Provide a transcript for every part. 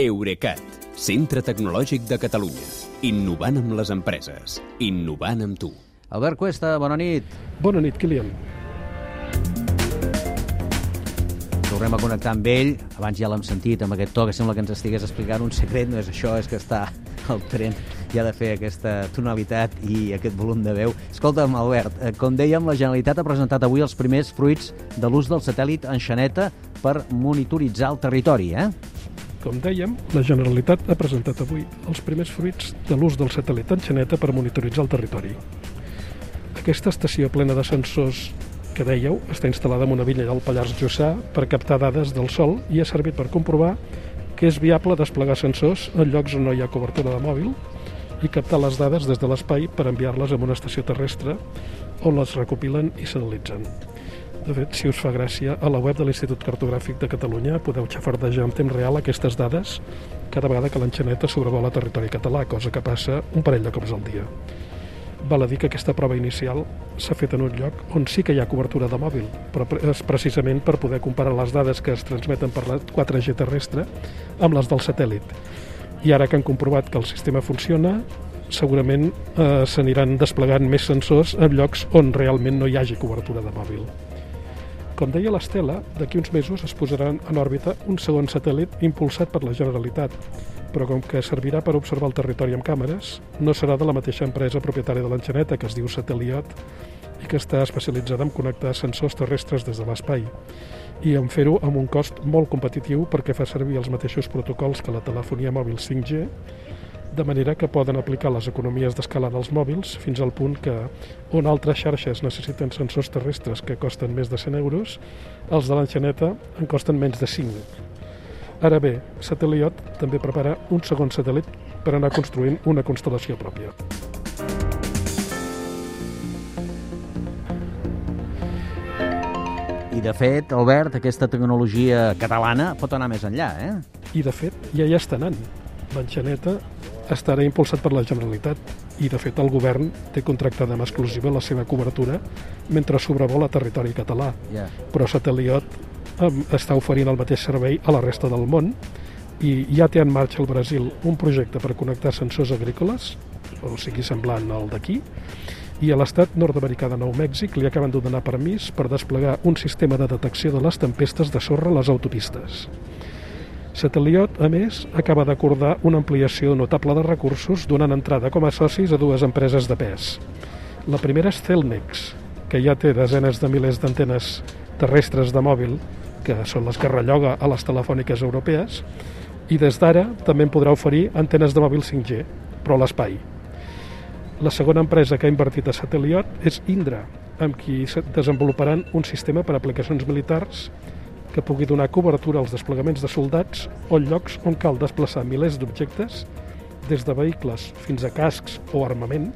Eurecat, centre tecnològic de Catalunya. Innovant amb les empreses. Innovant amb tu. Albert Cuesta, bona nit. Bona nit, Kilian. Tornem a connectar amb ell. Abans ja l'hem sentit amb aquest to que sembla que ens estigués explicant un secret. No és això, és que està al tren i ha de fer aquesta tonalitat i aquest volum de veu. Escolta'm, Albert, eh, com dèiem, la Generalitat ha presentat avui els primers fruits de l'ús del satèl·lit en Xaneta per monitoritzar el territori, eh? Com dèiem, la Generalitat ha presentat avui els primers fruits de l'ús del satèl·lit en Xaneta per monitoritzar el territori. Aquesta estació plena de sensors que dèieu està instal·lada en una villa del Pallars Jussà per captar dades del sol i ha servit per comprovar que és viable desplegar sensors en llocs on no hi ha cobertura de mòbil i captar les dades des de l'espai per enviar-les a una estació terrestre on les recopilen i s'analitzen. De fet, si us fa gràcia, a la web de l'Institut Cartogràfic de Catalunya podeu xafardejar en temps real aquestes dades cada vegada que l'enxaneta sobrevola territori català, cosa que passa un parell de cops al dia. Val a dir que aquesta prova inicial s'ha fet en un lloc on sí que hi ha cobertura de mòbil, però és precisament per poder comparar les dades que es transmeten per la 4G terrestre amb les del satèl·lit. I ara que han comprovat que el sistema funciona, segurament eh, s'aniran desplegant més sensors en llocs on realment no hi hagi cobertura de mòbil. Com deia l'Estela, d'aquí uns mesos es posarà en òrbita un segon satèl·lit impulsat per la Generalitat, però com que servirà per observar el territori amb càmeres, no serà de la mateixa empresa propietària de l'enxaneta, que es diu Sateliot, i que està especialitzada en connectar sensors terrestres des de l'espai i en fer-ho amb un cost molt competitiu perquè fa servir els mateixos protocols que la telefonia mòbil 5G de manera que poden aplicar les economies d'escala dels mòbils fins al punt que on altres xarxes necessiten sensors terrestres que costen més de 100 euros, els de l'enxaneta en costen menys de 5. Ara bé, Sateliot també prepara un segon satèl·lit per anar construint una constel·lació pròpia. I de fet, Albert, aquesta tecnologia catalana pot anar més enllà, eh? I de fet, ja hi està anant. L'enxaneta estarà impulsat per la Generalitat i, de fet, el govern té contractada en exclusiva la seva cobertura mentre sobrevola territori català. Yeah. Però Sateliot està oferint el mateix servei a la resta del món i ja té en marxa al Brasil un projecte per connectar sensors agrícoles, o sigui, semblant al d'aquí, i a l'estat nord-americà de Nou Mèxic li acaben de donar permís per desplegar un sistema de detecció de les tempestes de sorra a les autopistes. Sateliot, a més, acaba d'acordar una ampliació notable de recursos donant entrada com a socis a dues empreses de pes. La primera és Celnex, que ja té desenes de milers d'antenes terrestres de mòbil, que són les que relloga a les telefòniques europees, i des d'ara també en podrà oferir antenes de mòbil 5G, però a l'espai. La segona empresa que ha invertit a Sateliot és Indra, amb qui desenvoluparan un sistema per a aplicacions militars que pugui donar cobertura als desplegaments de soldats o llocs on cal desplaçar milers d'objectes, des de vehicles fins a cascs o armament,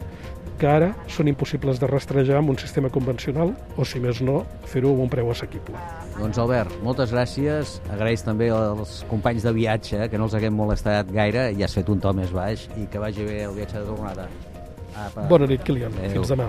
que ara són impossibles de rastrejar amb un sistema convencional o, si més no, fer-ho amb un preu assequible. Doncs Albert, moltes gràcies. Agraeix també als companys de viatge que no els haguem molestat gaire i has fet un to més baix i que vagi bé el viatge de tornada. Apa. Bona nit, Kilian. Adeu. Fins demà.